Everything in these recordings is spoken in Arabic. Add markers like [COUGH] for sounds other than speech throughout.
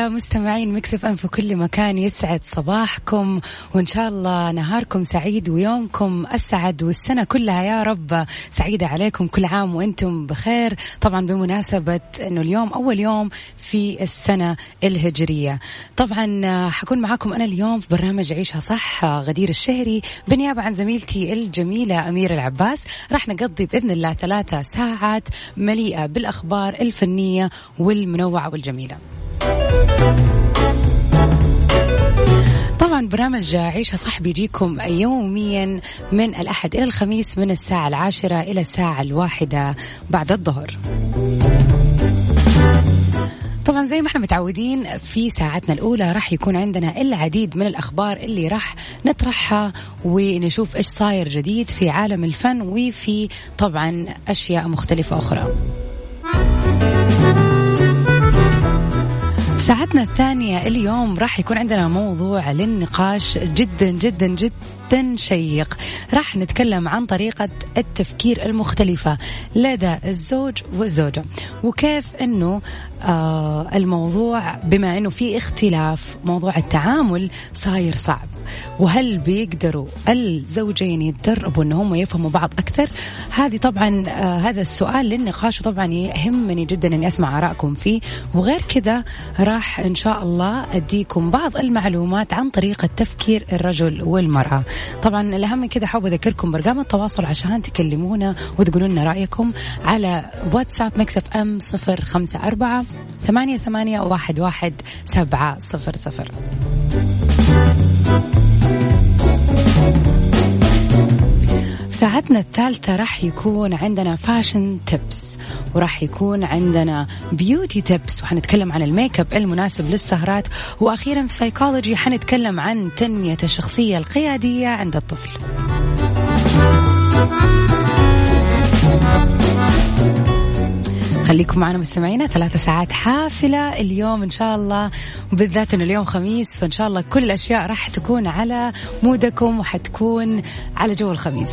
وسهلا مستمعين مكسف إم في كل مكان يسعد صباحكم وإن شاء الله نهاركم سعيد ويومكم أسعد والسنة كلها يا رب سعيدة عليكم كل عام وأنتم بخير. طبعا بمناسبة إنه اليوم أول يوم في السنة الهجرية. طبعا حكون معاكم أنا اليوم في برنامج عيشها صح غدير الشهري بالنيابه عن زميلتي الجميلة أميرة العباس. راح نقضي بإذن الله ثلاثة ساعات مليئة بالأخبار الفنية والمنوعة والجميلة. طبعا برنامج عيشها صح بيجيكم يوميا من الأحد إلى الخميس من الساعة العاشرة إلى الساعة الواحدة بعد الظهر. طبعا زي ما إحنا متعودين في ساعتنا الأولى راح يكون عندنا العديد من الأخبار اللي راح نطرحها ونشوف إيش صاير جديد في عالم الفن وفي طبعا أشياء مختلفة أخرى. ساعتنا الثانية اليوم راح يكون عندنا موضوع للنقاش جدا جدا جدا. شيق. راح نتكلم عن طريقة التفكير المختلفة لدى الزوج والزوجة وكيف أنه آه الموضوع بما أنه في اختلاف موضوع التعامل صاير صعب. وهل بيقدروا الزوجين يتدربوا أن هم يفهموا بعض أكثر؟ هذه طبعا آه هذا السؤال للنقاش وطبعا يهمني جدا أني أسمع آرائكم فيه. وغير كذا راح إن شاء الله أديكم بعض المعلومات عن طريقة تفكير الرجل والمرأة. طبعا الأهم من كذا حاب أذكركم برقم التواصل عشان تكلمونا وتقولوا لنا رأيكم على واتساب مكسف أم صفر خمسة أربعة ثمانية ثمانية واحد واحد سبعة صفر صفر. ساعتنا الثالثة راح يكون عندنا fashion tips وراح يكون عندنا beauty tips وحنتكلم عن ال make up المناسب للسهرات. وأخيرا في سايكولوجي حنتكلم عن تنمية الشخصية القيادية عند الطفل. خليكم معنا مستمعينا ثلاثة ساعات حافلة اليوم إن شاء الله. وبالذات إنه اليوم خميس فإن شاء الله كل الأشياء راح تكون على مودكم وحتكون على جو الخميس.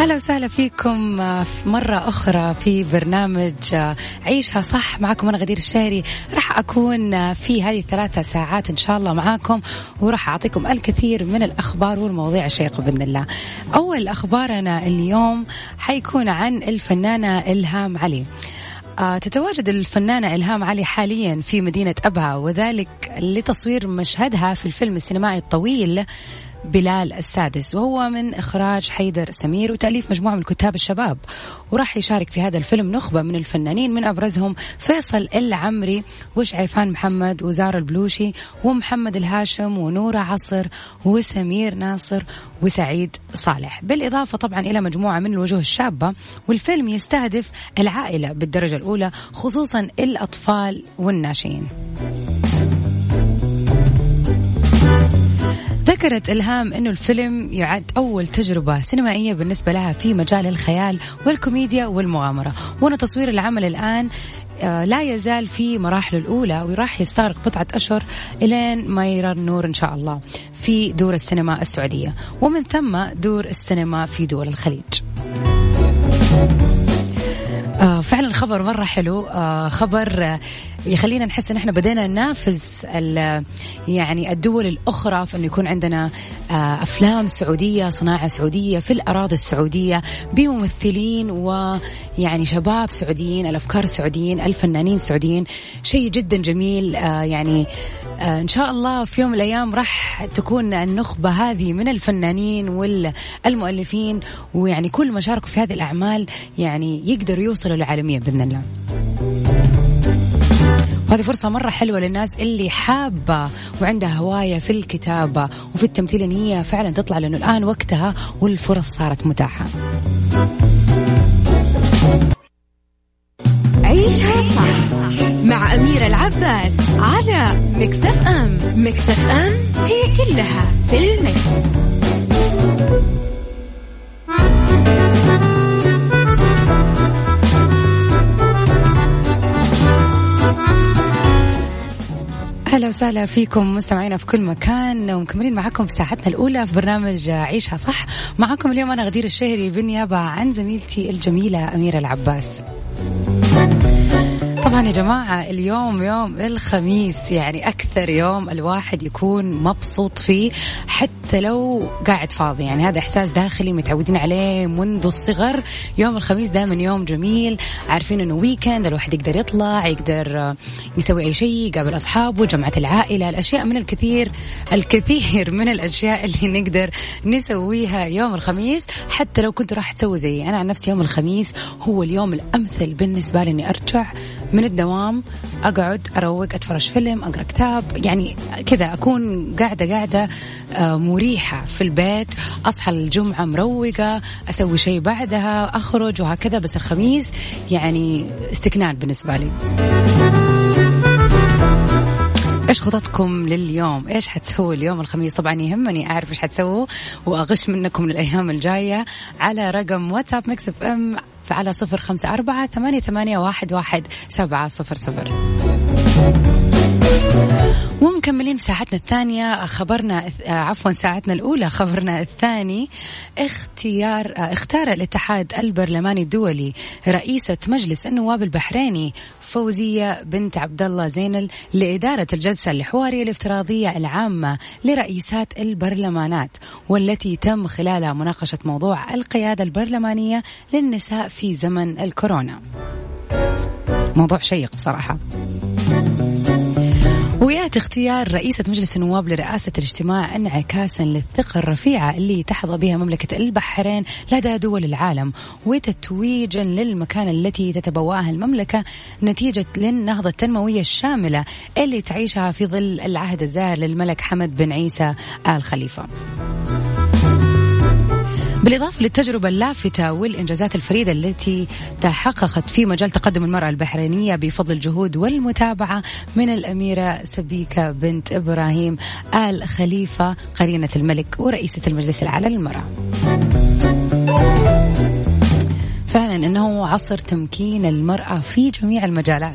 أهلا وسهلا فيكم مرة أخرى في برنامج عيشها صح معكم أنا غدير الشهري راح أكون في هذه الثلاثة ساعات إن شاء الله معاكم وراح أعطيكم الكثير من الأخبار والمواضيع الشيقة بإذن الله. أول أخبارنا اليوم حيكون عن الفنانة إلهام علي. تتواجد الفنانة إلهام علي حاليا في مدينة أبها وذلك لتصوير مشهدها في الفيلم السينمائي الطويل بلال السادس وهو من إخراج حيدر سمير وتأليف مجموعة من كتاب الشباب. وراح يشارك في هذا الفيلم نخبة من الفنانين من أبرزهم فيصل العمري وشعيفان محمد وزار البلوشي ومحمد الهاشم ونورة عصر وسمير ناصر وسعيد صالح. بالإضافة طبعا إلى مجموعة من الوجوه الشابة والفيلم يستهدف العائلة بالدرجة الأولى خصوصا الأطفال والناشئين. ذكرت إلهام أنه الفيلم يعد أول تجربة سينمائية بالنسبة لها في مجال الخيال والكوميديا والمغامرة وأن تصوير العمل الآن لا يزال في مراحله الأولى وراح يستغرق بضعة أشهر إلين ما يرى النور إن شاء الله في دور السينما السعودية ومن ثم دور السينما في دول الخليج. آه فعلا خبر مرة حلو آه خبر يخلينا نحس إن إحنا بدينا ننافس يعني الدول الأخرى في إنه يكون عندنا آه، أفلام سعودية صناعة سعودية في الأراضي السعودية بممثلين ويعني شباب سعوديين الأفكار السعوديين الفنانين السعوديين شيء جدا جميل آه، يعني آه، إن شاء الله في يوم من الأيام راح تكون النخبة هذه من الفنانين والمؤلفين ويعني كل ما شاركوا في هذه الأعمال يعني يقدروا يوصلوا للعالمية بإذن الله. وهذه فرصة مرة حلوة للناس اللي حابة وعندها هواية في الكتابة وفي التمثيل إن هي فعلا تطلع لأنه الآن وقتها والفرص صارت متاحة. عيشها صح مع أميرة العباس على مكتف أم مكتف أم هي كلها في المكس. وسهلا فيكم مستمعينا في كل مكان ومكملين معكم في ساعتنا الأولى في برنامج عيشها صح. معكم اليوم أنا غدير الشهري بالنيابة عن زميلتي الجميلة أميرة العباس. طبعا يا جماعة اليوم يوم الخميس يعني أكثر يوم الواحد يكون مبسوط فيه حتى لو قاعد فاضي. يعني هذا إحساس داخلي متعودين عليه منذ الصغر. يوم الخميس دائما يوم جميل. عارفين إنه ويكند الواحد يقدر يطلع يقدر يسوي أي شيء يقابل أصحابه جمعة العائلة الأشياء من الكثير الكثير من الأشياء [LAUGHS] اللي نقدر نسويها يوم الخميس. حتى لو كنت راح تسوي زي أنا عن نفسي يوم الخميس هو اليوم الأمثل بالنسبة لي إني أرجع من الدوام أقعد أروق أتفرج فيلم أقرأ كتاب يعني كذا أكون قاعدة قاعدة آه، مريحة في البيت أصحى الجمعة مروقة أسوي شيء بعدها أخرج وهكذا بس الخميس يعني استكنان بالنسبة لي إيش خططكم لليوم؟ إيش حتسووا اليوم الخميس؟ طبعا يهمني أعرف إيش حتسووا وأغش منكم للأيام الجاية على رقم واتساب Mix FM على صفر خمسة أربعة ثمانية, ثمانية واحد, واحد سبعة صفر صفر. ومكملين ساعتنا الثانية خبرنا آه، عفوا ساعتنا الأولى خبرنا الثاني. اختيار آه، اختار الاتحاد البرلماني الدولي رئيسة مجلس النواب البحريني فوزية بنت عبد الله زينل لإدارة الجلسة الحوارية الافتراضية العامة لرئيسات البرلمانات والتي تم خلالها مناقشة موضوع القيادة البرلمانية للنساء في زمن الكورونا. موضوع شيق بصراحة. وياتي اختيار رئيسة مجلس النواب لرئاسة الاجتماع انعكاسا للثقة الرفيعة اللي تحظى بها مملكة البحرين لدى دول العالم وتتويجا للمكانة التي تتبوأها المملكة نتيجة للنهضة التنموية الشاملة اللي تعيشها في ظل العهد الزاهر للملك حمد بن عيسى آل خليفة. بالإضافة للتجربة اللافتة والإنجازات الفريدة التي تحققت في مجال تقدم المرأة البحرينية بفضل الجهود والمتابعة من الأميرة سبيكة بنت إبراهيم آل خليفة قرينة الملك ورئيسة المجلس الأعلى للمرأة. فعلا إنه عصر تمكين المرأة في جميع المجالات.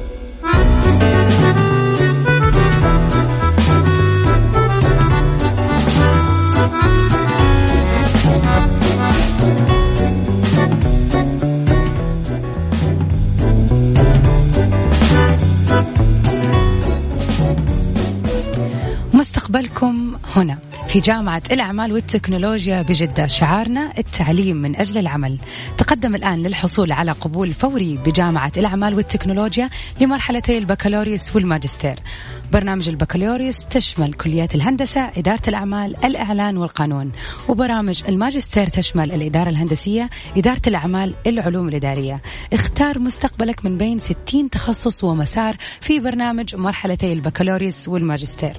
مستقبلكم هنا. في جامعة الأعمال والتكنولوجيا بجدة. شعارنا التعليم من أجل العمل. تقدم الآن للحصول على قبول فوري بجامعة الأعمال والتكنولوجيا لمرحلتي البكالوريوس والماجستير. برنامج البكالوريوس تشمل كليات الهندسة إدارة الأعمال الإعلان والقانون. وبرامج الماجستير تشمل الإدارة الهندسية إدارة الأعمال العلوم الإدارية. اختار مستقبلك من بين 60 تخصص ومسار في برنامج مرحلتي البكالوريوس والماجستير.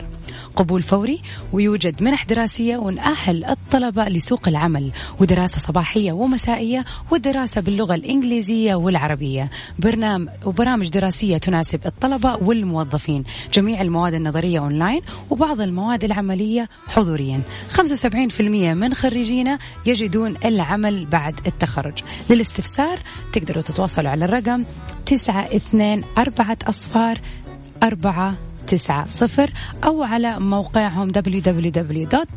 قبول فوري ويوجد منح دراسية ونأهل الطلبة لسوق العمل ودراسة صباحية ومسائية ودراسة باللغة الإنجليزية والعربية. برنامج وبرامج دراسية تناسب الطلبة والموظفين. جميع المواد النظرية أونلاين وبعض المواد العملية حضوريا. 75% من خريجينا يجدون العمل بعد التخرج. للاستفسار تقدروا تتواصلوا على الرقم تسعة اثنين أربعة أصفار أربعة تسعة صفر أو على موقعهم www.ubt.edu.sa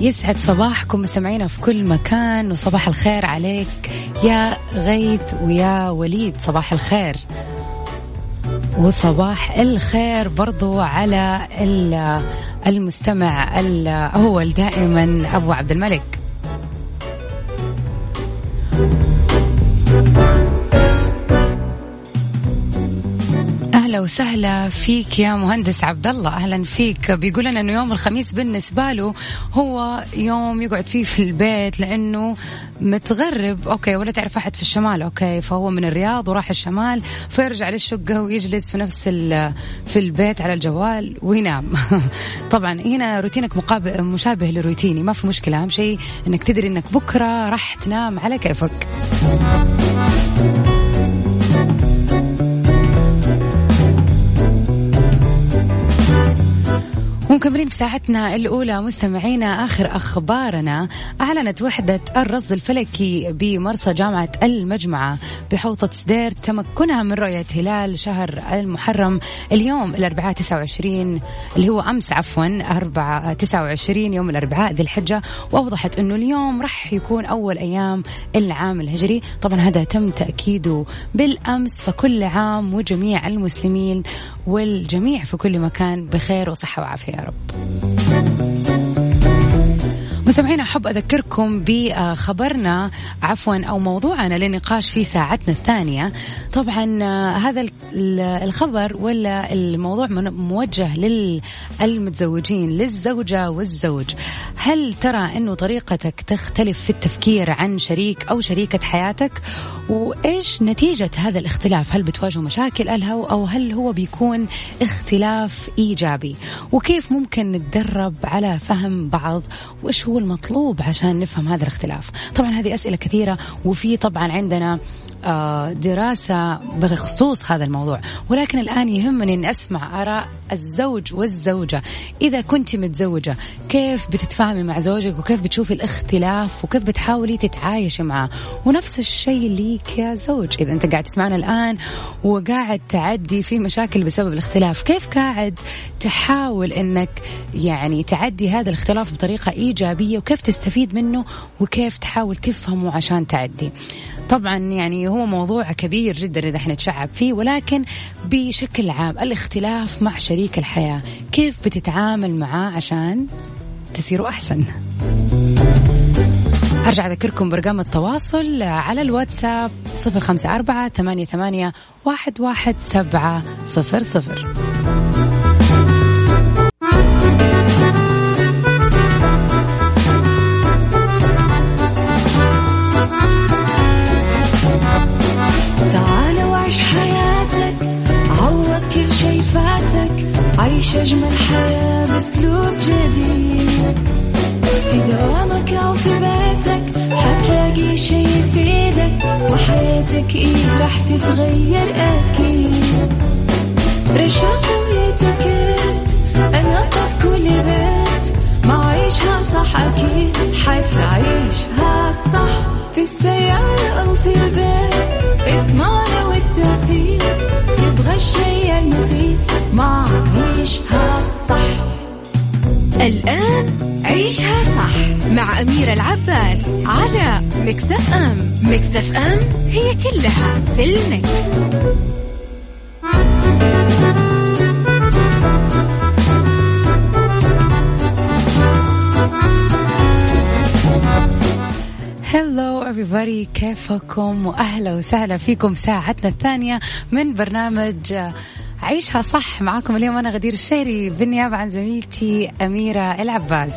يسعد صباحكم مستمعينا في كل مكان وصباح الخير عليك يا غيث ويا وليد. صباح الخير. وصباح الخير برضو على المستمع الأول دائما أبو عبد الملك. Thank you. أهلا وسهلا فيك يا مهندس عبد الله أهلا فيك. بيقول لنا إنه يوم الخميس بالنسبة له هو يوم يقعد فيه في البيت لأنه متغرب. أوكي ولا تعرف أحد في الشمال. أوكي فهو من الرياض وراح الشمال فيرجع للشقة ويجلس في نفس في البيت على الجوال وينام. [LAUGHS] طبعا هنا روتينك مقابل مشابه لروتيني. ما في مشكلة. أهم شيء إنك تدري إنك بكرة راح تنام على كيفك. ومكملين في ساعتنا الأولى. مستمعينا آخر أخبارنا. أعلنت وحدة الرصد الفلكي بمرصى جامعة المجمعة بحوطة سدير تمكنها من رؤية هلال شهر المحرم اليوم الأربعاء 29 اللي هو أمس عفوا 4 29 يوم الأربعاء ذي الحجة. وأوضحت أنه اليوم راح يكون أول أيام العام الهجري. طبعا هذا تم تأكيده بالأمس فكل عام وجميع المسلمين والجميع في كل مكان بخير وصحة وعافية يا رب. مستمعينا أحب أذكركم بخبرنا عفوا أو موضوعنا للنقاش في ساعتنا الثانية. طبعا هذا الخبر ولا الموضوع موجه للمتزوجين للزوجة والزوج. هل ترى أنه طريقتك تختلف في التفكير عن شريك أو شريكة حياتك؟ وإيش نتيجة هذا الاختلاف؟ هل بتواجهوا مشاكل الهو أو هل هو بيكون اختلاف إيجابي؟ وكيف ممكن نتدرب على فهم بعض؟ وإيش هو المطلوب عشان نفهم هذا الاختلاف. طبعا هذه أسئلة كثيرة وفي طبعا عندنا دراسة بخصوص هذا الموضوع. ولكن الآن يهمني أن أسمع آراء الزوج والزوجة. إذا كنت متزوجة كيف بتتفاهمي مع زوجك؟ وكيف بتشوفي الاختلاف؟ وكيف بتحاولي تتعايشي معه؟ ونفس الشيء ليك يا زوج. إذا أنت قاعد تسمعنا الآن وقاعد تعدي في مشاكل بسبب الاختلاف كيف قاعد تحاول أنك يعني تعدي هذا الاختلاف بطريقة إيجابية؟ وكيف تستفيد منه؟ وكيف تحاول تفهمه عشان تعدي؟ طبعا يعني هو موضوع كبير جدا إذا إحنا نتشعب فيه ولكن بشكل عام الاختلاف مع شريك الحياة كيف بتتعامل معاه عشان تصيروا أحسن؟ أرجع أذكركم برقم التواصل على الواتساب صفر خمسة أربعة ثمانية, ثمانية واحد, واحد سبعة صفر صفر. مكتف أم هي كلها في المكس. هلو everybody. كيفكم؟ وأهلا وسهلا فيكم ساعتنا الثانية من برنامج عيشها صح. معاكم اليوم أنا غدير الشهري بالنيابة عن زميلتي أميرة العباس.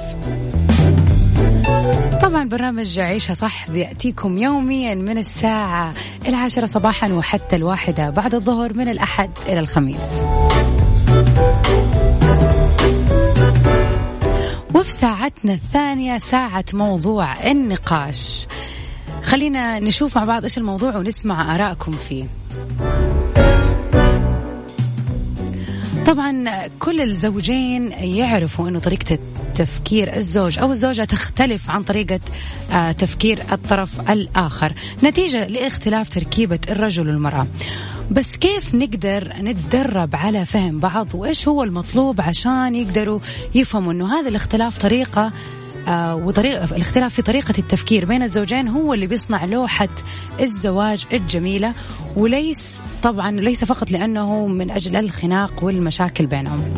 طبعا برنامج عيشها صح بيأتيكم يوميا من الساعة العاشرة صباحا وحتى الواحدة بعد الظهر من الأحد إلى الخميس. وفي ساعتنا الثانية ساعة موضوع النقاش. خلينا نشوف مع بعض إيش الموضوع ونسمع آرائكم فيه. طبعا كل الزوجين يعرفوا إنه طريقة تفكير الزوج أو الزوجة تختلف عن طريقة آه، تفكير الطرف الآخر. نتيجة لاختلاف تركيبة الرجل والمرأة. بس كيف نقدر نتدرب على فهم بعض؟ وإيش هو المطلوب عشان يقدروا يفهموا إنه هذا الاختلاف طريقة آه وطريقة الاختلاف في طريقة التفكير بين الزوجين هو اللي بيصنع لوحة الزواج الجميلة وليس طبعا ليس فقط لأنه من أجل الخناق والمشاكل بينهم.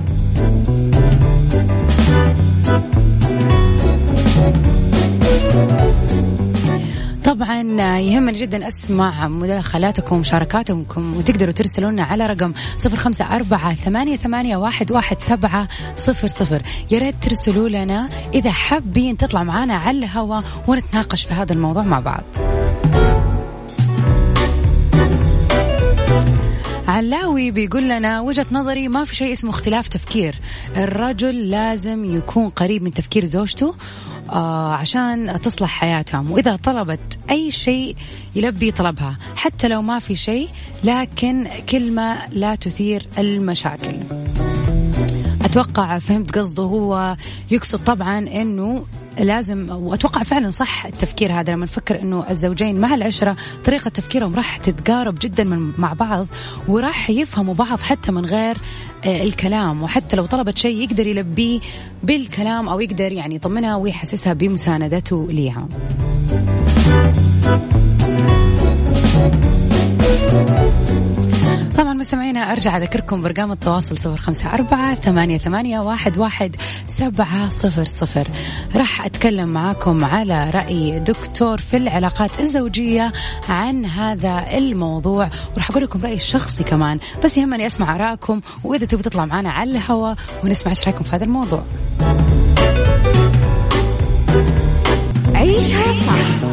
طبعا يهمني جدا أسمع مداخلاتكم ومشاركاتكم وتقدروا ترسلوا لنا على رقم صفر خمسة أربعة ثمانية, ثمانية واحد, واحد سبعة صفر صفر. يا ريت ترسلوا لنا إذا حابين تطلع معنا على الهواء ونتناقش في هذا الموضوع مع بعض. علاوي بيقول لنا وجهة نظري ما في شيء اسمه اختلاف تفكير. الرجل لازم يكون قريب من تفكير زوجته آه عشان تصلح حياتهم. وإذا طلبت أي شيء يلبي طلبها حتى لو ما في شيء لكن كلمة لا تثير المشاكل. أتوقع فهمت قصده هو يقصد طبعا إنه لازم وأتوقع فعلا صح التفكير هذا لما نفكر إنه الزوجين مع العشرة طريقة تفكيرهم راح تتقارب جدا من مع بعض وراح يفهموا بعض حتى من غير آه، الكلام وحتى لو طلبت شيء يقدر يلبيه بالكلام أو يقدر يعني يطمنها ويحسسها بمساندته ليها. طبعا مستمعينا أرجع أذكركم برقم التواصل صفر خمسة أربعة ثمانية, ثمانية واحد, واحد سبعة صفر صفر. راح أتكلم معاكم على رأي دكتور في العلاقات الزوجية عن هذا الموضوع وراح أقول لكم رأيي الشخصي كمان. بس يهمني أسمع آرائكم وإذا تبغوا تطلع معنا على الهواء ونسمع إيش رأيكم في هذا الموضوع. عيشها صح.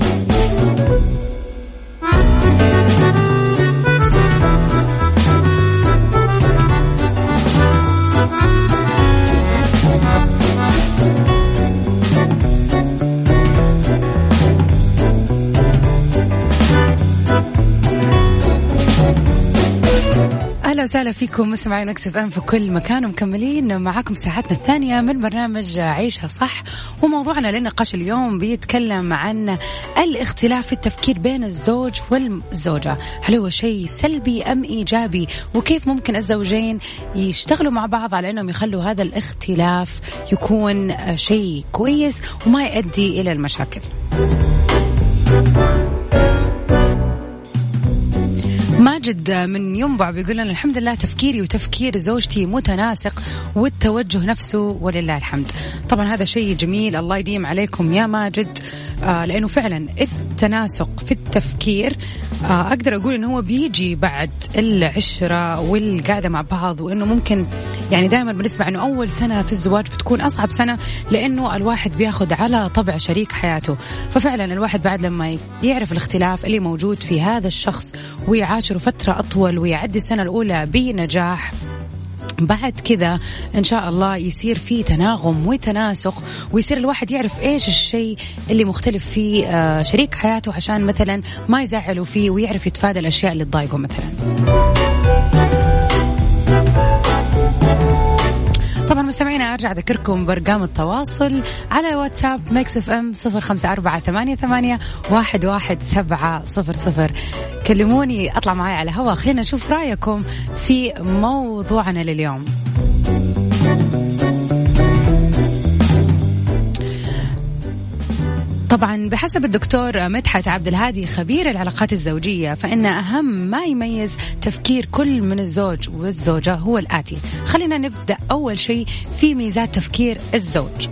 أهلا وسهلا فيكم مستمعين Mix FM في كل مكان ومكملين معاكم ساعتنا الثانية من برنامج عيشها صح وموضوعنا للنقاش اليوم بيتكلم عن الاختلاف في التفكير بين الزوج والزوجة، هل هو شيء سلبي أم إيجابي؟ وكيف ممكن الزوجين يشتغلوا مع بعض على إنهم يخلوا هذا الاختلاف يكون شيء كويس وما يؤدي إلى المشاكل. ماجد من ينبع بيقول لنا الحمد لله تفكيري وتفكير زوجتي متناسق والتوجه نفسه ولله الحمد. طبعا هذا شيء جميل الله يديم عليكم يا ماجد. آه لأنه فعلا التناسق في التفكير. آه أقدر أقول إنه هو بيجي بعد العشرة والقعدة مع بعض وإنه ممكن يعني دائما بنسمع إنه أول سنة في الزواج بتكون أصعب سنة لأنه الواحد بياخذ على طبع شريك حياته. ففعلا الواحد بعد لما يعرف الاختلاف اللي موجود في هذا الشخص ويعاشره فترة أطول ويعدي السنة الأولى بنجاح بعد كذا إن شاء الله يصير في تناغم وتناسق ويصير الواحد يعرف إيش الشيء اللي مختلف في آه، شريك حياته عشان مثلا ما يزعلوا فيه ويعرف يتفادى الأشياء اللي تضايقه مثلا. طبعا مستمعينا أرجع أذكركم بأرقام التواصل على واتساب Mix FM صفر خمسة أربعة ثمانية, ثمانية واحد, واحد سبعة صفر صفر. كلموني أطلع معي على هوا. خلينا نشوف رأيكم في موضوعنا لليوم. طبعا بحسب الدكتور مدحت عبد الهادي خبير العلاقات الزوجية فإن أهم ما يميز تفكير كل من الزوج والزوجة هو الآتي. خلينا نبدأ أول شيء في ميزات تفكير الزوج.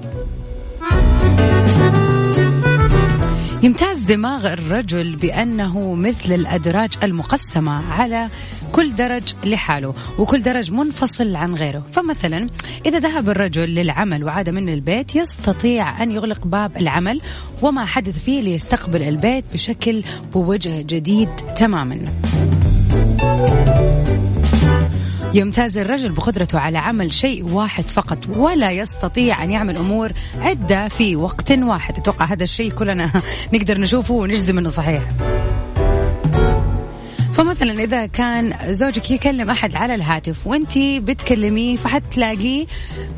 يمتاز دماغ الرجل بأنه مثل الأدراج المقسمة على كل درج لحاله وكل درج منفصل عن غيره. فمثلا إذا ذهب الرجل للعمل وعاد من البيت يستطيع أن يغلق باب العمل وما حدث فيه ليستقبل البيت بشكل بوجه جديد تماما. يمتاز الرجل بقدرته على عمل شيء واحد فقط ولا يستطيع أن يعمل أمور عدة في وقت واحد. أتوقع هذا الشيء كلنا [LAUGHS] نقدر نشوفه ونجزم أنه صحيح. فمثلا إذا كان زوجك يكلم أحد على الهاتف وانت بتكلميه فحتلاقيه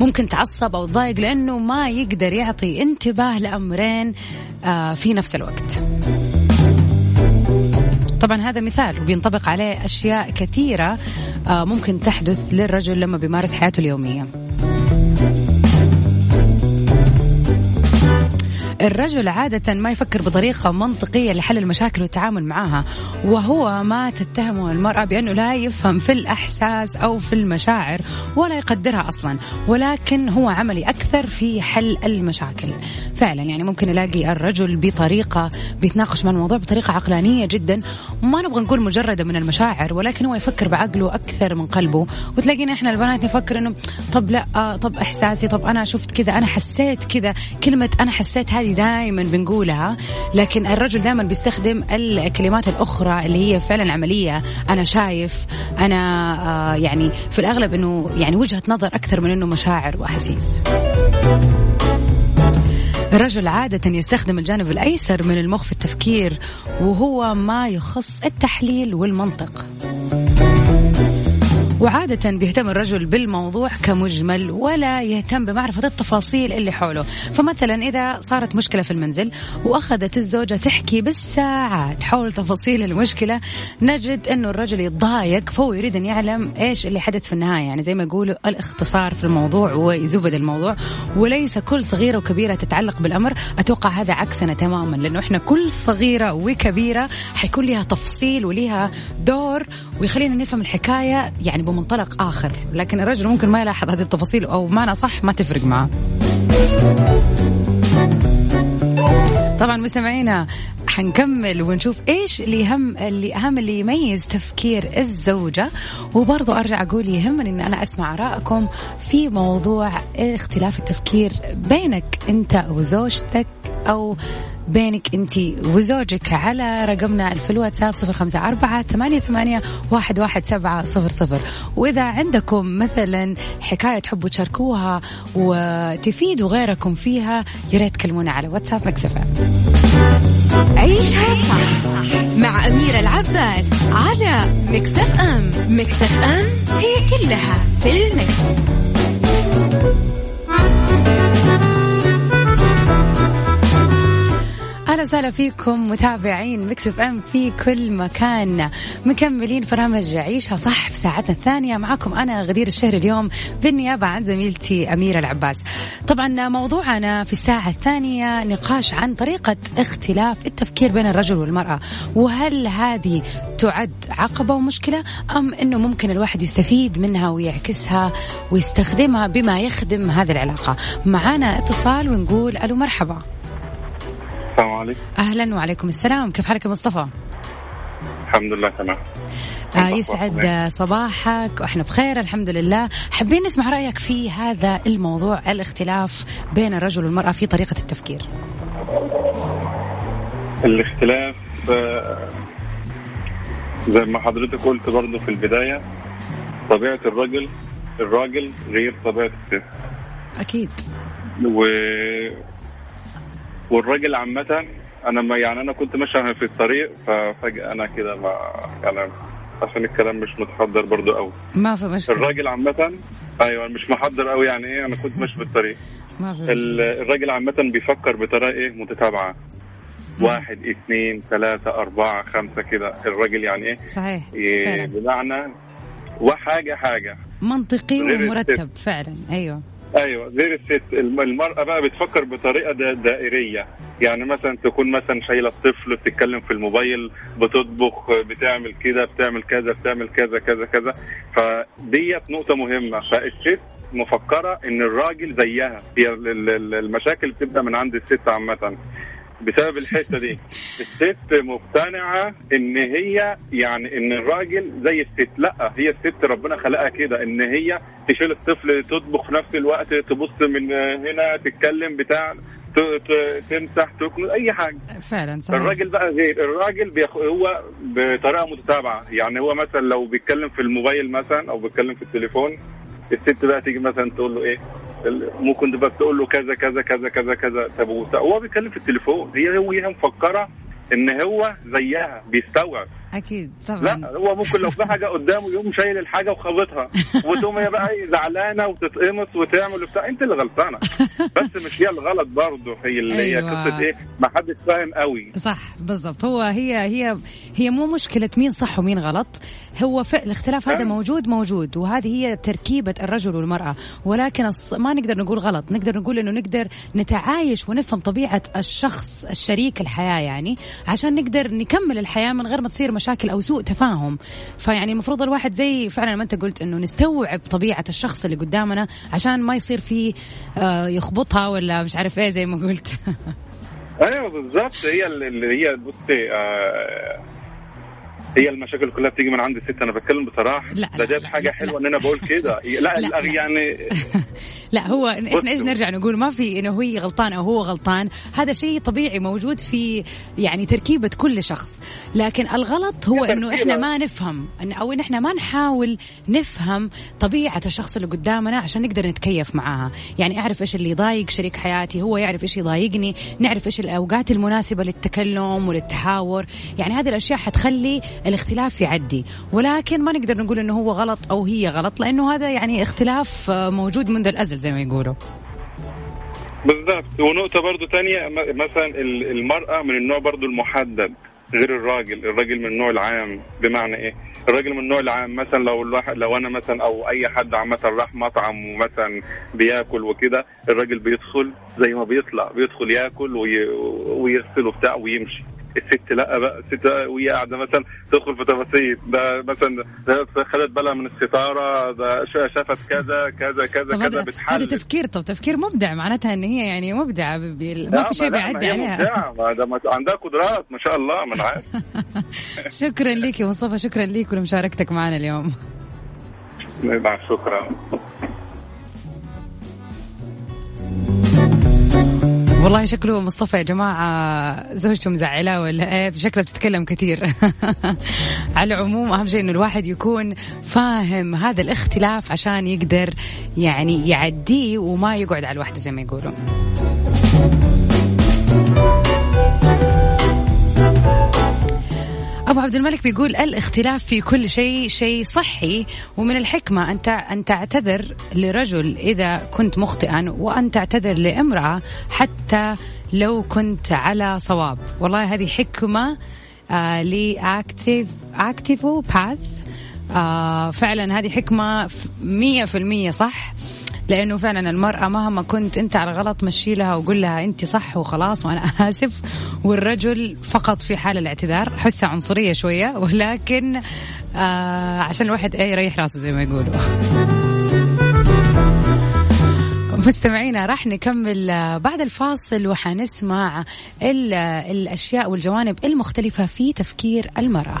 ممكن تعصب أو تضايق لأنه ما يقدر يعطي انتباه لأمرين آه، في نفس الوقت. طبعا هذا مثال وبينطبق عليه أشياء كثيرة آه، ممكن تحدث للرجل لما بيمارس حياته اليومية. الرجل عادة ما يفكر بطريقة منطقية لحل المشاكل والتعامل معها وهو ما تتهمه المرأة بأنه لا يفهم في الأحساس أو في المشاعر ولا يقدرها أصلا ولكن هو عملي أكثر في حل المشاكل. فعلا يعني ممكن نلاقي الرجل بطريقة بيتناقش مع الموضوع بطريقة عقلانية جدا ما نبغى نقول مجردة من المشاعر ولكن هو يفكر بعقله أكثر من قلبه. وتلاقينا إحنا البنات نفكر إنه طب لا آه طب إحساسي طب أنا شفت كذا أنا حسيت كذا كلمة أنا حسيت هذه دائما بنقولها لكن الرجل دائما بيستخدم الكلمات الأخرى اللي هي فعلا عملية. أنا شايف أنا آه يعني في الأغلب إنه يعني وجهة نظر أكثر من إنه مشاعر وأحاسيس. الرجل عادة يستخدم الجانب الأيسر من المخ في التفكير وهو ما يخص التحليل والمنطق. وعادة بيهتم الرجل بالموضوع كمجمل ولا يهتم بمعرفة التفاصيل اللي حوله. فمثلا إذا صارت مشكلة في المنزل وأخذت الزوجة تحكي بالساعات حول تفاصيل المشكلة نجد أنه الرجل يتضايق فهو يريد أن يعلم إيش اللي حدث في النهاية. يعني زي ما يقولوا الاختصار في الموضوع ويزبد الموضوع. وليس كل صغيرة وكبيرة تتعلق بالأمر. أتوقع هذا عكسنا تماما لأنه إحنا كل صغيرة وكبيرة حيكون لها تفصيل ولها دور ويخلينا نفهم الحكاية يعني بمنطلق آخر. لكن الرجل ممكن ما يلاحظ هذه التفاصيل أو معنى صح ما تفرق معه. طبعا مستمعينا حنكمل ونشوف إيش اللي يهم اللي أهم اللي يميز تفكير الزوجة. وبرضه أرجع أقول يهمني إن أنا أسمع ارائكم في موضوع اختلاف التفكير بينك أنت وزوجتك أو بينك انت وزوجك على رقمنا في الواتساب صفر خمسة أربعة ثمانية, ثمانية واحد, واحد سبعة صفر صفر. وإذا عندكم مثلا حكاية تحبوا تشاركوها وتفيدوا غيركم فيها يا ريت تكلمونا على واتساب Mix FM عيشها صح مع أميرة العباس على Mix FM. Mix FM هي كلها في ال Mix. أهلا وسهلا فيكم متابعين Mix FM في كل مكان. مكملين برنامج عيشها صح في ساعتنا الثانية. معكم أنا غدير الشهري اليوم بالنيابة عن زميلتي أميرة العباس. طبعا موضوعنا في الساعة الثانية نقاش عن طريقة اختلاف التفكير بين الرجل والمرأة. وهل هذه تعد عقبة ومشكلة أم إنه ممكن الواحد يستفيد منها ويعكسها ويستخدمها بما يخدم هذه العلاقة؟ معنا اتصال ونقول ألو مرحبا. السلام عليكم. أهلا وعليكم السلام. كيف حالك يا مصطفى؟ الحمد لله تمام. آه يسعد صباحك. وإحنا بخير الحمد لله. حابين نسمع رأيك في هذا الموضوع الاختلاف بين الرجل والمرأة في طريقة التفكير. الاختلاف آه، زي ما حضرتك قلت برضه في البداية طبيعة الرجل الراجل غير طبيعة الست. أكيد. و والراجل عامة أنا ما يعني أنا كنت ماشي في الطريق ففجأة أنا كده ما يعني عشان الكلام مش متحضر برضو قوي ما في مشكلة. الراجل عامة أيوه مش محضر قوي يعني إيه أنا كنت ماشي في الطريق. ما في الراجل عامة بيفكر بطريقة إيه متتابعة. واحد اثنين ثلاثة أربعة خمسة كده. الراجل يعني إيه صحيح إيه بمعنى وحاجة حاجة. منطقي ومرتب فعلا. أيوه. أيوه غير الست المرأة بقى بتفكر بطريقة دائرية. يعني مثلا تكون مثلا شايلة الطفل بتتكلم في الموبايل بتطبخ بتعمل كده بتعمل كذا بتعمل كذا كذا كذا. فديت نقطة مهمة. فالست مفكرة إن الراجل زيها. هي المشاكل بتبدأ من عند الست عامة. بسبب الحتة دي. الست مقتنعة إن هي يعني إن الراجل زي الست. لأ هي الست ربنا خلقها كده. إن هي تشيل الطفل تطبخ في نفس الوقت تبص من هنا تتكلم بتاع تمسح تكنس أي حاجة. فعلا صحيح. الراجل بقى غير. الراجل بيخ... هو بطريقة متتابعة. يعني هو مثلا لو بيتكلم في الموبايل مثلا أو بيتكلم في التليفون الست بقى تيجي مثلا تقول له إيه؟ ممكن تبقى تقول له كذا كذا كذا كذا كذا. طب وت- هو بيتكلم في التليفون هي هي مفكرة إن هو زيها بيستوعب. أكيد لا طبعا هو ممكن لو في حاجة قدامه يقوم شايل الحاجة وخابطها وتقوم هي بقى إيه زعلانة وتتقمص وتعمل وبتاع أنت اللي غلطانة بس مش هي الغلط برضه هي اللي هي أيوة. قصة إيه ما حدش فاهم قوي صح بالضبط هو هي هي هي مو مشكلة مين صح ومين غلط هو. الاختلاف هذا نعم. موجود موجود وهذه هي تركيبة الرجل والمرأة ولكن. ما نقدر نقول غلط نقدر نقول إنه نقدر نتعايش ونفهم طبيعة الشخص الشريك الحياة يعني عشان نقدر نكمل الحياة من غير ما تصير مشاكل أو سوء تفاهم. فيعني المفروض الواحد زي فعلا ما أنت قلت إنه نستوعب طبيعة الشخص اللي قدامنا عشان ما يصير فيه آه يخبطها ولا مش عارف إيه زي ما قلت. [LAUGHS] أيوه بالظبط هي اللي هي بصي آه هي المشاكل كلها بتيجي من عند الست. أنا بتكلم بصراحة. لا، لا، لا، حاجة لا، حلوة لا. إن أنا بقول كده. [LAUGHS] لا, لا، لا. يعني [LAUGHS] لا هو إحنا إيش. نرجع نقول؟ ما في إنه هي غلطان أو هو غلطان. هذا شيء طبيعي موجود في يعني تركيبة كل شخص. لكن الغلط هو إنه. إحنا ما نفهم. أو ان إحنا ما نحاول نفهم طبيعة الشخص اللي قدامنا عشان نقدر نتكيف معاها. يعني أعرف إيش اللي يضايق شريك حياتي هو يعرف إيش يضايقني. نعرف إيش الأوقات المناسبة للتكلم وللتحاور. يعني هذه الأشياء حتخلي الاختلاف يعدي. ولكن ما نقدر نقول إنه هو غلط أو هي غلط لأنه هذا يعني اختلاف آه، موجود منذ الأزل زي ما يقولوا. بالظبط ونقطة برضو تانية مثلا ال- المرأة من النوع برضو المحدد غير الراجل. الراجل من النوع العام بمعنى إيه؟ الراجل من النوع العام مثلا لو الواحد لو أنا مثلا أو أي حد عامة راح مطعم ومثلا بياكل وكده الراجل بيدخل زي ما بيطلع بيدخل ياكل وي... ويغسل وبتاع ويمشي. الست لا بقى الست وهي قاعدة مثلا تدخل في تفاصيل. ده مثلا خدت بالها من الستارة ده شا- شافت كذا كذا كذا طب كذا هذا هذا تفكير طب تفكير مبدع معناتها إن هي يعني مبدعة ما في شيء بيعدي عليها. عندها قدرات ما شاء الله ما أنا عارف. [LAUGHS] شكرا لك يا مصطفى شكرا لك ولمشاركتك معنا اليوم. شكرا. والله شكله مصطفى يا جماعة زوجته مزعلة ولا إيه؟ شكلها بتتكلم كثير. [LAUGHS] على العموم أهم شيء إنه الواحد يكون فاهم هذا الاختلاف عشان يقدر يعني يعديه وما يقعد على الوحدة زي ما يقولوا أبو عبد الملك بيقول الاختلاف في كل شيء شيء صحي ومن الحكمة أن أن تعتذر لرجل إذا كنت مخطئا وأن تعتذر لامرأة حتى لو كنت على صواب. والله هذه حكمة آه لأكتيف أكتيفو باث. آه فعلا هذه حكمة مية في المية صح. لأنه فعلا المرأة مهما كنت أنت على غلط مشي لها وقول لها أنت صح وخلاص وأنا [LAUGHS] آسف. والرجل فقط في حال الاعتذار. حسها عنصرية شوية ولكن آه عشان الواحد إيه يريح راسه زي ما يقولوا. مستمعينا راح نكمل آه، بعد الفاصل وحنسمع ال- الأشياء والجوانب المختلفة في تفكير المرأة.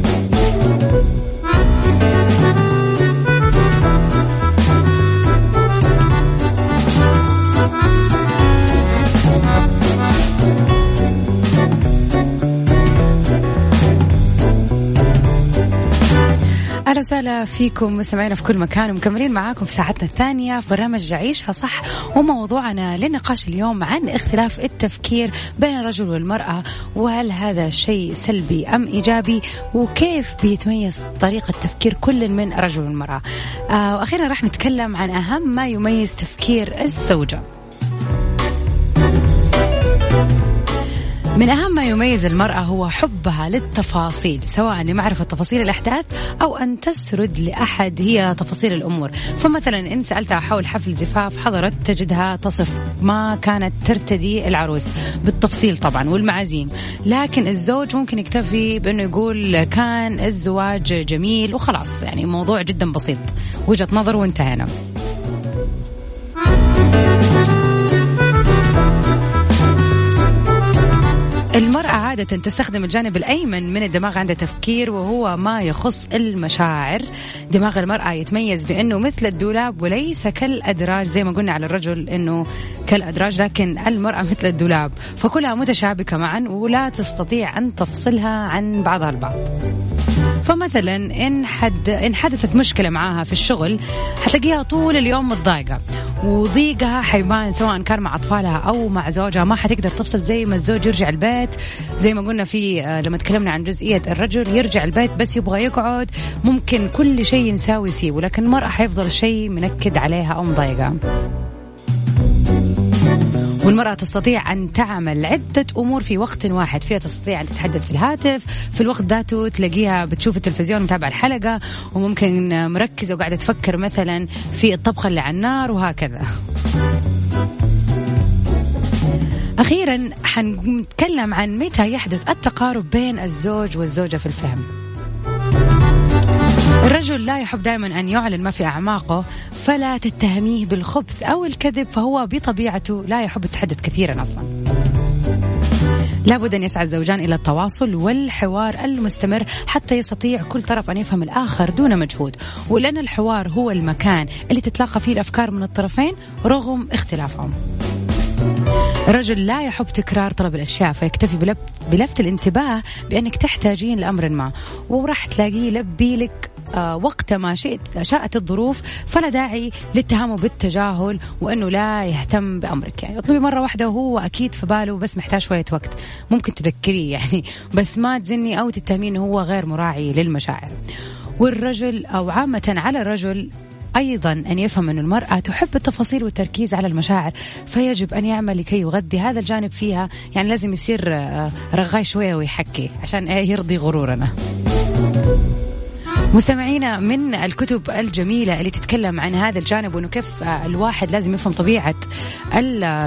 وسهلا فيكم مستمعينا في كل مكان ومكملين معاكم في ساعتنا الثانية في برنامج عيشها صح وموضوعنا للنقاش اليوم عن اختلاف التفكير بين الرجل والمرأة وهل هذا شيء سلبي أم إيجابي وكيف بيتميز طريقة تفكير كل من الرجل والمرأة. آه وأخيرا راح نتكلم عن أهم ما يميز تفكير الزوجة. من أهم ما يميز المرأة هو حبها للتفاصيل سواء لمعرفة تفاصيل الأحداث أو أن تسرد لأحد هي تفاصيل الأمور. فمثلا إن سألتها حول حفل زفاف حضرت تجدها تصف ما كانت ترتدي العروس. بالتفصيل طبعا والمعازيم. لكن الزوج ممكن يكتفي بأنه يقول كان الزواج جميل وخلاص يعني موضوع جدا بسيط. وجهة نظر وانتهينا. المرأة عادة تستخدم الجانب الأيمن من الدماغ عند تفكير وهو ما يخص المشاعر. دماغ المرأة يتميز بأنه مثل الدولاب وليس كالأدراج زي ما قلنا على الرجل أنه كالأدراج لكن المرأة مثل الدولاب فكلها متشابكة معا ولا تستطيع أن تفصلها عن بعضها البعض. فمثلا إن حد إن حدثت مشكلة معاها في الشغل حتلاقيها طول اليوم متضايقة وضيقها حيبان سواء كان مع أطفالها أو مع زوجها. ما حتقدر تفصل زي ما الزوج يرجع البيت زي ما قلنا في آه، لما تكلمنا عن جزئية الرجل يرجع البيت بس يبغى يقعد ممكن كل شيء ينساوي يسيبه لكن المرأة حيفضل الشيء منكد عليها أو مضايقة. والمرأة تستطيع أن تعمل عدة أمور في وقت واحد. فيها تستطيع أن تتحدث في الهاتف في الوقت ذاته تلاقيها بتشوف التلفزيون متابعة الحلقة وممكن مركزة وقاعدة تفكر مثلا في الطبخة اللي على النار وهكذا. أخيرا حنتكلم عن متى يحدث التقارب بين الزوج والزوجة في الفهم. الرجل لا يحب دائما أن يعلن ما في أعماقه فلا تتهميه بالخبث أو الكذب فهو بطبيعته لا يحب التحدث كثيرا أصلا. لابد أن يسعى الزوجان إلى التواصل والحوار المستمر حتى يستطيع كل طرف أن يفهم الآخر دون مجهود. ولأن الحوار هو المكان اللي تتلاقى فيه الأفكار من الطرفين رغم اختلافهم. الرجل لا يحب تكرار طلب الأشياء فيكتفي بلفت الانتباه بأنك تحتاجين لأمر ما وراح تلاقيه يلبي لك آه، وقت ما شئت شاءت الظروف فلا داعي للتهامه بالتجاهل وأنه لا يهتم بأمرك. يعني اطلبي مرة واحدة وهو أكيد في باله بس محتاج شوية وقت. ممكن تذكريه يعني بس ما تزني أو تتهميه انه هو غير مراعي للمشاعر. والرجل أو عامة على الرجل أيضا أن يفهم أن المرأة تحب التفاصيل والتركيز على المشاعر فيجب أن يعمل لكي يغذي هذا الجانب فيها. يعني لازم يصير آه، رغاي شوية ويحكي عشان يرضي غرورنا. مستمعينا من الكتب الجميلة اللي تتكلم عن هذا الجانب وإنه كيف الواحد لازم يفهم طبيعة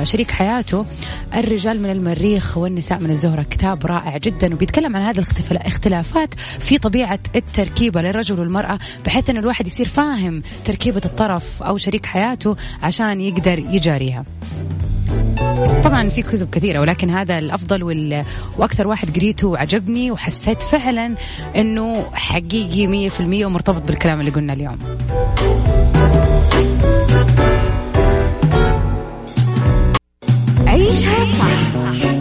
شريك حياته الرجال من المريخ والنساء من الزهرة. كتاب رائع جدا وبيتكلم عن هذه الاختلافات في طبيعة التركيبة للرجل والمرأة بحيث ان الواحد يصير فاهم تركيبة الطرف أو شريك حياته عشان يقدر يجاريها. طبعا في كتب كثيرة ولكن هذا الأفضل وال... وأكثر واحد قريته وعجبني وحسيت فعلا أنه حقيقي مية في المية ومرتبط بالكلام اللي قلنا اليوم عيشها صح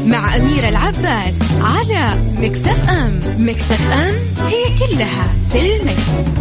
مع أميرة العباس على مكتف أم مكتف أم هي كلها في المكس.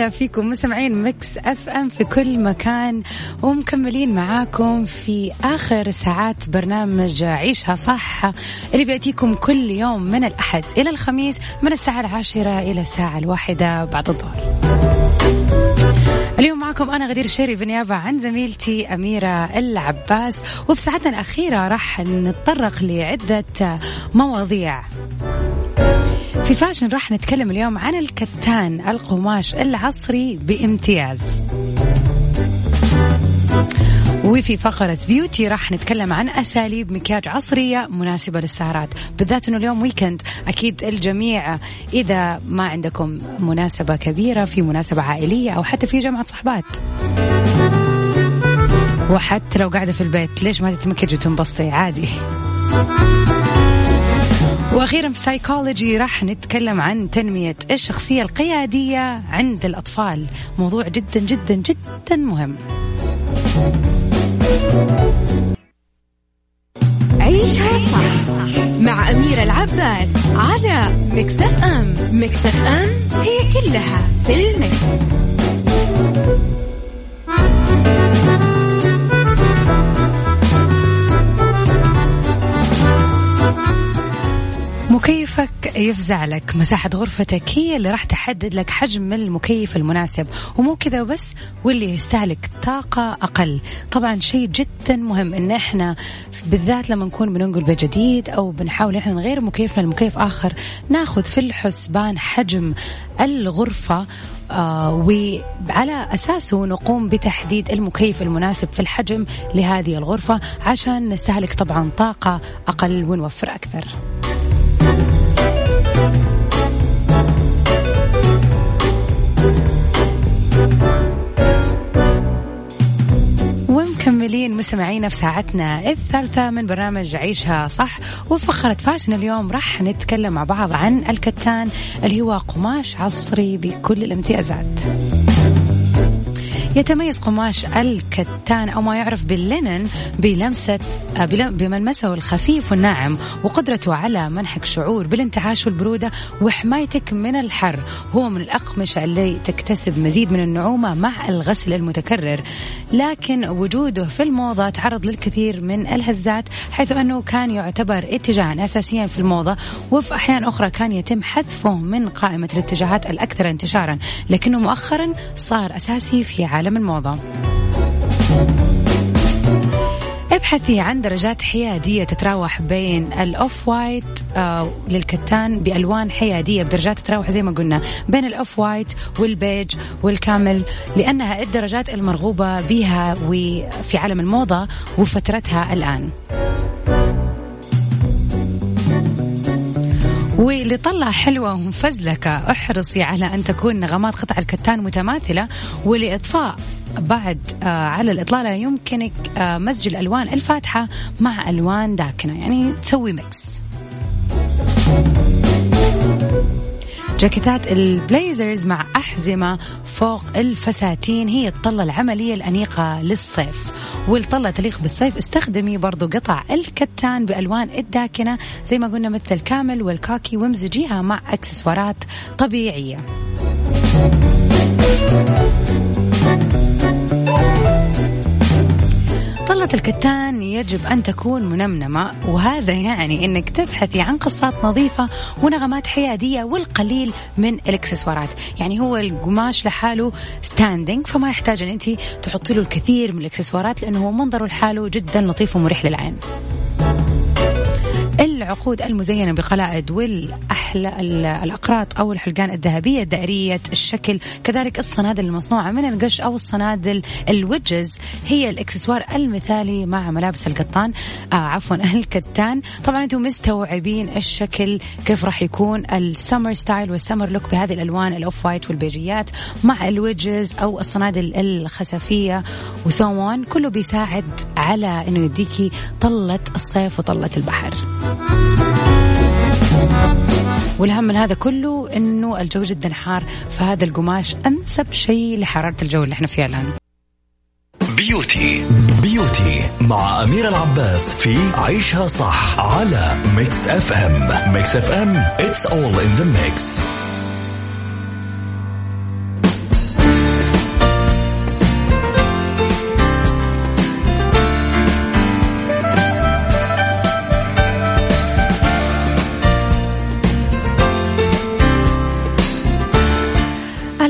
وسهلا فيكم مستمعين Mix FM في كل مكان ومكملين معاكم في آخر ساعات برنامج عيشها صح اللي بيأتيكم كل يوم من الأحد إلى الخميس من الساعة العاشرة إلى الساعة الواحدة بعد الظهر. اليوم معكم أنا غدير الشهري بنيابة عن زميلتي أميرة العباس وفي ساعتنا الأخيرة راح نتطرق لعدة مواضيع في fashion راح نتكلم اليوم عن الكتان القماش العصري بامتياز. وفي فقرة beauty راح نتكلم عن أساليب مكياج عصرية مناسبة للسهرات. بالذات أنه اليوم weekend أكيد الجميع إذا ما عندكم مناسبة كبيرة في مناسبة عائلية أو حتى في جمعة صحبات. وحتى لو قاعدة في البيت ليش ما تتمكج وتنبسطي عادي. وأخيرا في سايكولوجي راح نتكلم عن تنمية الشخصية القيادية عند الأطفال. موضوع جدا جدا جدا مهم. عيشها صح مع أميرة العباس على Mix FM. Mix FM it's all in the mix. يفزع لك مساحة غرفتك هي اللي راح تحدد لك حجم المكيف المناسب. ومو كذا وبس واللي يستهلك طاقة أقل. طبعا شيء جدا مهم إن إحنا بالذات لما نكون بننقل بيت جديد أو بنحاول إحنا نغير مكيفنا لمكيف آخر ناخذ في الحسبان حجم الغرفة آه وعلى أساسه نقوم بتحديد المكيف المناسب في الحجم لهذه الغرفة عشان نستهلك طبعا طاقة أقل ونوفر أكثر. ومكملين مستمعينا في ساعتنا الثالثة من برنامج عيشها صح. وفقرة فاشن اليوم راح نتكلم مع بعض عن الكتان اللي هو قماش عصري بكل الامتيازات. يتميز قماش الكتان أو ما يعرف باللينن بلمسة آه، بملمسه الخفيف والناعم وقدرته على منحك شعور بالانتعاش والبرودة وحمايتك من الحر. هو من الأقمشة اللي تكتسب مزيد من النعومة مع الغسل المتكرر. لكن وجوده في الموضة تعرض للكثير من الهزات حيث أنه كان يعتبر اتجاها أساسيا في الموضة وفي أحيان أخرى كان يتم حذفه من قائمة الاتجاهات الأكثر انتشارا. لكنه مؤخرا صار أساسي في عالم عالم الموضة ابحثي عن درجات حيادية تتراوح بين ال off white آه للكتان بألوان حيادية بدرجات تتراوح زي ما قلنا بين ال off white والبيج وال camel لأنها الدرجات المرغوبة بها وفي عالم الموضة وفترتها الآن. ولطلة حلوة ومفزلكة. احرصي على أن تكون نغمات قطع الكتان متماثلة ولإضفاء بعد آه على الإطلالة يمكنك آه مزج الألوان الفاتحة مع ألوان داكنة. يعني تسوي mix جاكيتات ال blazers مع أحزمة فوق الفساتين. هي الطلة العملية الأنيقة للصيف. والطلة تليق بالصيف. استخدمي برضو قطع الكتان بألوان الداكنة زي ما قلنا مثل ال camel والكاكي وامزجيها مع أكسسوارات طبيعية. طلة الكتان يجب أن تكون منمنمة. وهذا يعني أنك تبحثي عن قصات نظيفة ونغمات حيادية والقليل من الإكسسوارات. يعني هو القماش لحاله ستاندينج فما يحتاج أن أنت تحطي له الكثير من الإكسسوارات لأنه هو منظره لحاله جدا لطيف ومريح للعين. العقود المزينة بقلائد والأحلى الأقراط أو الحلقان الذهبية دائرية الشكل. كذلك الصنادل المصنوعة من القش أو الصنادل الوجز هي الإكسسوار المثالي مع ملابس القطان. آه عفوا [LAUGHS] الكتان. طبعا أنتم مستوعبين الشكل كيف راح يكون ال summer style وال summer look بهذه الألوان ال off white والبيجيات مع الوجز أو الصنادل الخصفية و so on كله بيساعد على أنه يديكي طلة الصيف وطلة البحر. والأهم من هذا كله أنه الجو جدا حار فهذا القماش أنسب شيء لحرارة الجو اللي إحنا فيها الآن. beauty beauty مع أميرة العباس في عيشها صح على Mix FM. Mix FM it's all in the mix.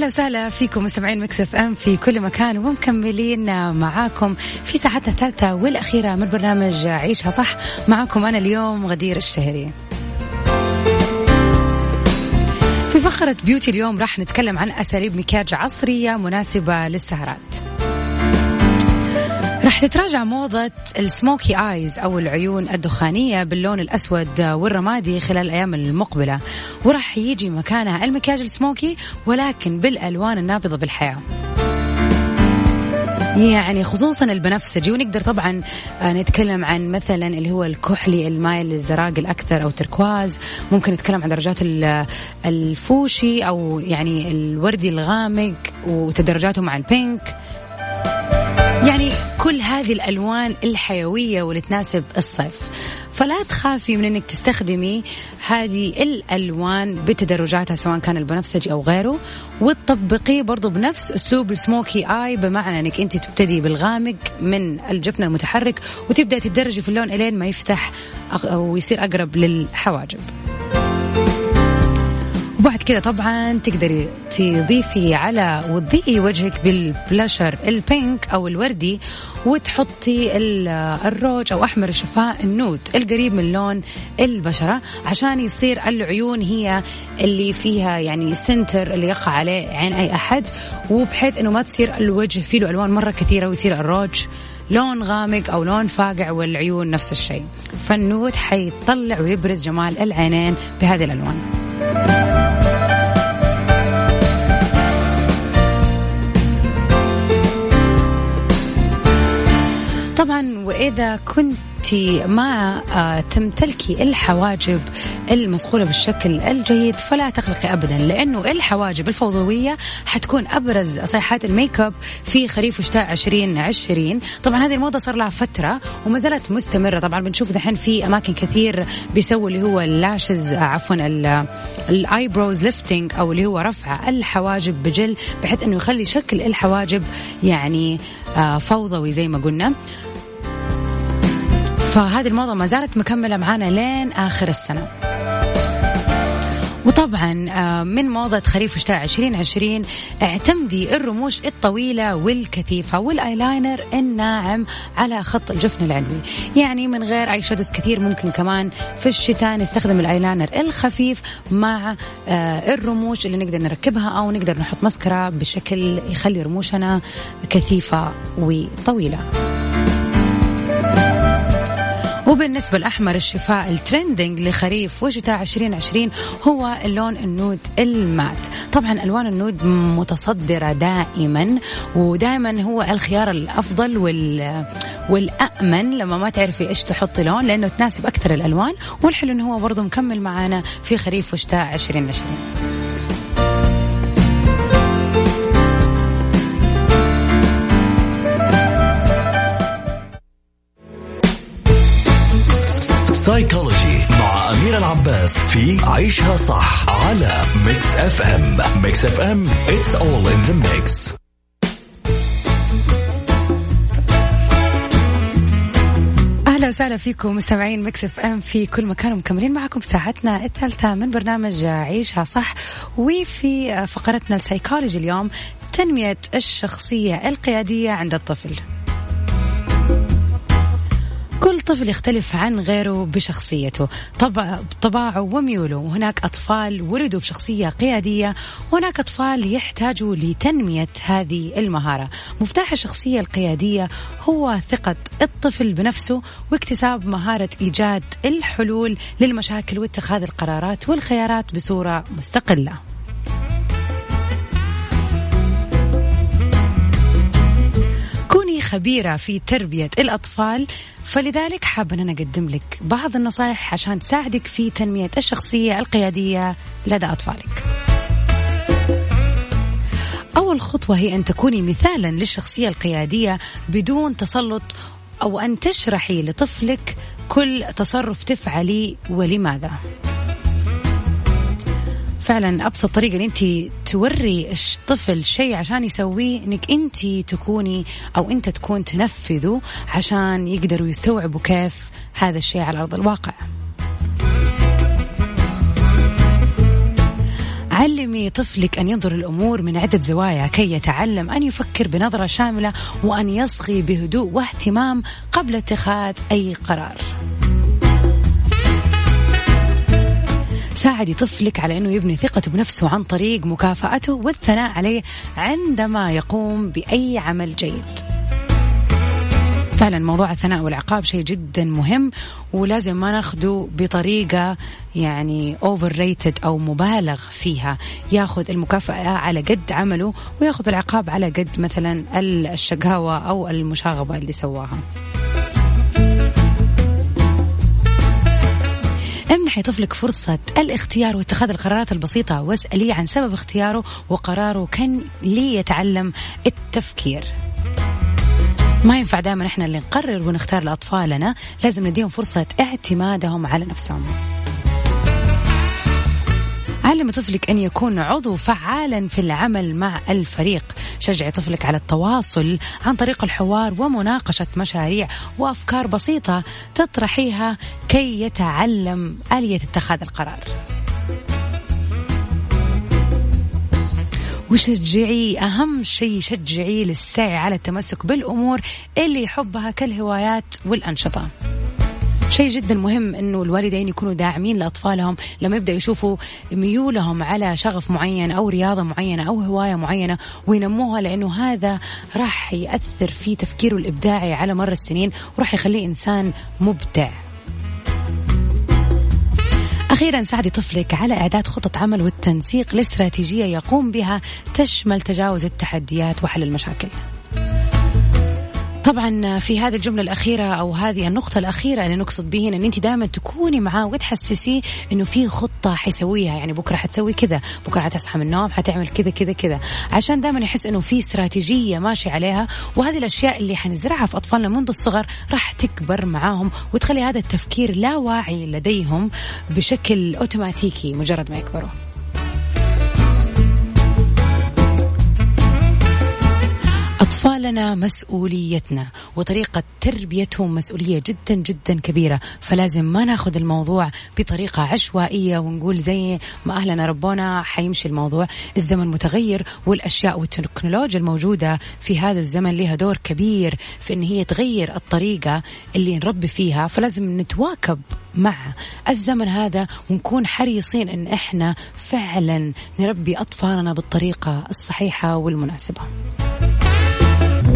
وسهلا فيكم مستمعين Mix FM في كل مكان ومكملين معاكم في ساعتنا الثالثة والأخيرة من برنامج عيشها صح. معاكم أنا اليوم غدير الشهري. في فقرة beauty اليوم راح نتكلم عن أساليب مكياج عصرية مناسبة للسهرات. راح تتراجع موضة ال smokey eyes أو العيون الدخانية باللون الأسود والرمادي خلال الأيام المقبلة. وراح يجي مكانها المكياج السموكي ولكن بالألوان النابضة بالحياة. يعني خصوصا البنفسجي ونقدر طبعا آه، نتكلم عن مثلا اللي هو الكحلي المايل للزراق الأكثر أو تركواز ممكن نتكلم عن درجات الفوشي أو يعني الوردي الغامق وتدرجاته مع ال pink. يعني كل هذه الألوان الحيوية واللي تناسب الصيف. فلا تخافي من إنك تستخدمي هذه الألوان بتدرجاتها سواء كان البنفسجي أو غيره وتطبقيه برضو بنفس أسلوب السموكي آي بمعنى إنك أنت تبتدي بالغامق من الجفن المتحرك وتبدأ تدرجي في اللون إلين ما يفتح أو يصير أقرب للحواجب. وبعد كذا طبعا تقدري تضيفي على وتضيئي وجهك بال blusher ال pink أو الوردي وتحطي الروج أو أحمر الشفاء ال nude القريب من لون البشرة عشان يصير العيون هي اللي فيها يعني center اللي يقع عليه عين أي أحد وبحيث إنه ما تصير الوجه فيه له ألوان مرة كثيرة ويصير الروج لون غامق أو لون فاقع والعيون نفس الشيء. فال nude حيطلع ويبرز جمال العينين بهذه الألوان. طبعا وإذا كنت ما آه، تمتلكي الحواجب المصقولة بالشكل الجيد فلا تقلقي أبدا لأنه الحواجب الفوضوية حتكون أبرز صيحات الميك أب في خريف وشتاء 2020 طبعا هذه الموضة صار لها فترة وما زالت مستمرة. طبعا بنشوف دحين في أماكن كثير بيسووا اللي هو ال lashes عفوا ال eyebrows lifting أو اللي هو رفع الحواجب بجل بحيث أنه يخلي شكل الحواجب يعني آه، فوضوي زي ما قلنا. فهذه الموضة ما زالت مكملة معانا لين آخر السنة. وطبعا آه، من موضة خريف وشتاء 2020 اعتمدي الرموش الطويلة والكثيفة والأيلاينر الناعم على خط الجفن العلوي. يعني من غير أي shadows كثير ممكن كمان في الشتاء نستخدم الأيلاينر الخفيف مع آه، الرموش اللي نقدر نركبها أو نقدر نحط مسكرة بشكل يخلي رموشنا كثيفة وطويلة. وبالنسبة الأحمر الشفاء ال trending لخريف وشتاء 2020 هو اللون ال nude ال matte. طبعا ألوان ال nude متصدرة دائما ودائما هو الخيار الأفضل وال والأأمن. لما ما تعرفي إيش تحطي لون لأنه تناسب أكثر الألوان والحلو أنه هو برضو مكمل معانا في خريف وشتاء 2020 سايكولوجي مع أميرة العباس في عيشها صح على Mix FM Mix FM it's all in the mix. أهلا وسهلا فيكم مستمعين Mix FM في كل مكان ومكملين معكم ساعتنا الثالثة من برنامج عيشها صح. وفي فقرتنا السيكولوجي اليوم تنمية الشخصية القيادية عند الطفل. كل طفل يختلف عن غيره بشخصيته. طبع طباعه وميوله. وهناك أطفال ولدوا بشخصية قيادية. وهناك أطفال يحتاجوا لتنمية هذه المهارة. مفتاح الشخصية القيادية هو ثقة الطفل بنفسه واكتساب مهارة إيجاد الحلول للمشاكل واتخاذ القرارات والخيارات بصورة مستقلة. خبيرة في تربية الأطفال فلذلك حابة أن أنا أقدم لك بعض النصائح عشان تساعدك في تنمية الشخصية القيادية لدى أطفالك. أول خطوة هي أن تكوني مثالا للشخصية القيادية بدون تسلط أو أن تشرحي لطفلك كل تصرف تفعلي ولماذا. فعلا أبسط طريقة إن انت توري الطفل شيء عشان يسويه إنك انت تكوني أو أنت تكون تنفذه عشان يقدروا يستوعبوا كيف هذا الشيء على أرض الواقع. علمي طفلك أن ينظر الأمور من عدة زوايا كي يتعلم أن يفكر بنظرة شاملة وأن يصغي بهدوء واهتمام قبل اتخاذ أي قرار. ساعدي طفلك على أنه يبني ثقته بنفسه عن طريق مكافأته والثناء عليه عندما يقوم بأي عمل جيد. فعلا موضوع الثناء والعقاب شيء جدا مهم ولازم ما ناخده بطريقة يعني overrated أو مبالغ فيها. ياخذ المكافأة على قد عمله وياخذ العقاب على قد مثلا الشقاوة أو المشاغبة اللي سواها. امنحي طفلك فرصة الاختيار واتخاذ القرارات البسيطة. واسأليه عن سبب اختياره وقراره كان ليتعلم التفكير. ما ينفع دائما إحنا اللي نقرر ونختار لاطفالنا لازم نديهم فرصة اعتمادهم على نفسهم. علم طفلك أن يكون عضو فعالا في العمل مع الفريق. شجعي طفلك على التواصل عن طريق الحوار ومناقشة مشاريع وأفكار بسيطة تطرحيها كي يتعلم آلية اتخاذ القرار. وشجعيه أهم شيء شجعيه للسعي على التمسك بالأمور اللي يحبها كالهوايات والأنشطة. شيء جدا مهم إنه الوالدين يكونوا داعمين لأطفالهم لما يبدأ يشوفوا ميولهم على شغف معين أو رياضة معينة أو هواية معينة وينموها لأنه هذا راح يأثر في تفكيره الإبداعي على مر السنين وراح يخليه إنسان مبدع. أخيرا ساعدي طفلك على إعداد خطط عمل والتنسيق لإستراتيجية يقوم بها تشمل تجاوز التحديات وحل المشاكل. طبعا في هذه الجملة الأخيرة أو هذه النقطة الأخيرة اللي نقصد به أن أنت دائما تكوني معاه وتحسسيه أنه في خطة حيسويها. يعني بكرة حتسوي كذا بكرة حتصحى من النوم حتعمل كذا كذا كذا. عشان دائما يحس أنه في استراتيجية ماشي عليها. وهذه الأشياء اللي حنزرعها في أطفالنا منذ الصغر راح تكبر معاهم وتخلي هذا التفكير لا واعي لديهم بشكل أوتوماتيكي مجرد ما يكبروا. أطفالنا مسؤوليتنا وطريقة تربيتهم مسؤولية جدا جدا كبيرة. فلازم ما ناخذ الموضوع بطريقة عشوائية ونقول زي ما أهلنا ربونا حيمشي الموضوع. الزمن متغير والأشياء والتكنولوجيا الموجودة في هذا الزمن لها دور كبير في أن هي تغير الطريقة اللي نربي فيها. فلازم نتواكب مع الزمن هذا ونكون حريصين أن إحنا فعلا نربي أطفالنا بالطريقة الصحيحة والمناسبة.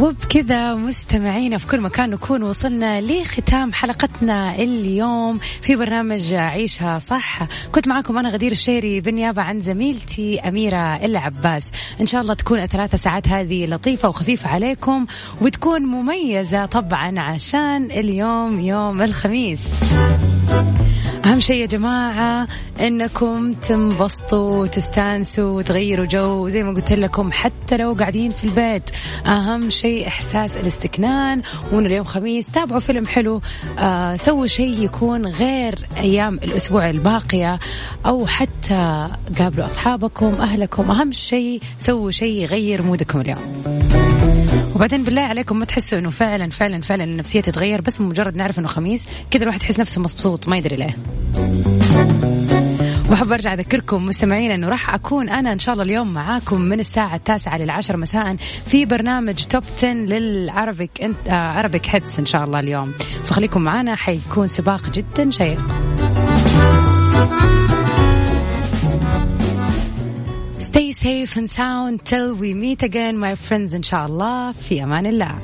وبكذا مستمعينا في كل مكان نكون وصلنا لختام حلقتنا اليوم في برنامج عيشها صح. كنت معكم أنا غدير الشيري بالنيابة عن زميلتي أميرة العباس. إن شاء الله تكون الثلاثة ساعات هذه لطيفة وخفيفة عليكم وتكون مميزة طبعا عشان اليوم يوم الخميس. أهم شيء يا جماعة إنكم تنبسطوا وتستانسوا وتغيروا جو. زي ما قلت لكم حتى لو قاعدين في البيت أهم شيء إحساس الاستكنان. وإنه اليوم خميس تابعوا فيلم حلو. آه سووا شيء يكون غير أيام الأسبوع الباقية. أو حتى قابلوا أصحابكم أهلكم. أهم شيء سووا شيء يغير مودكم اليوم. وبعدين بالله عليكم ما تحسوا إنه فعلا فعلا فعلا النفسية تتغير بس مجرد نعرف إنه خميس كذا الواحد يحس نفسه مبسوط ما يدري ليه. وحب أرجع أذكركم مستمعين إنه راح أكون أنا إن شاء الله اليوم معاكم من الساعة التاسعة للعشر مساء في برنامج توب 10 للعربيك انت عربيك هيتس إن شاء الله اليوم. فخليكم معنا حيكون سباق جدا شيق. Stay safe and sound till we meet again my friends إن شاء الله في أمان الله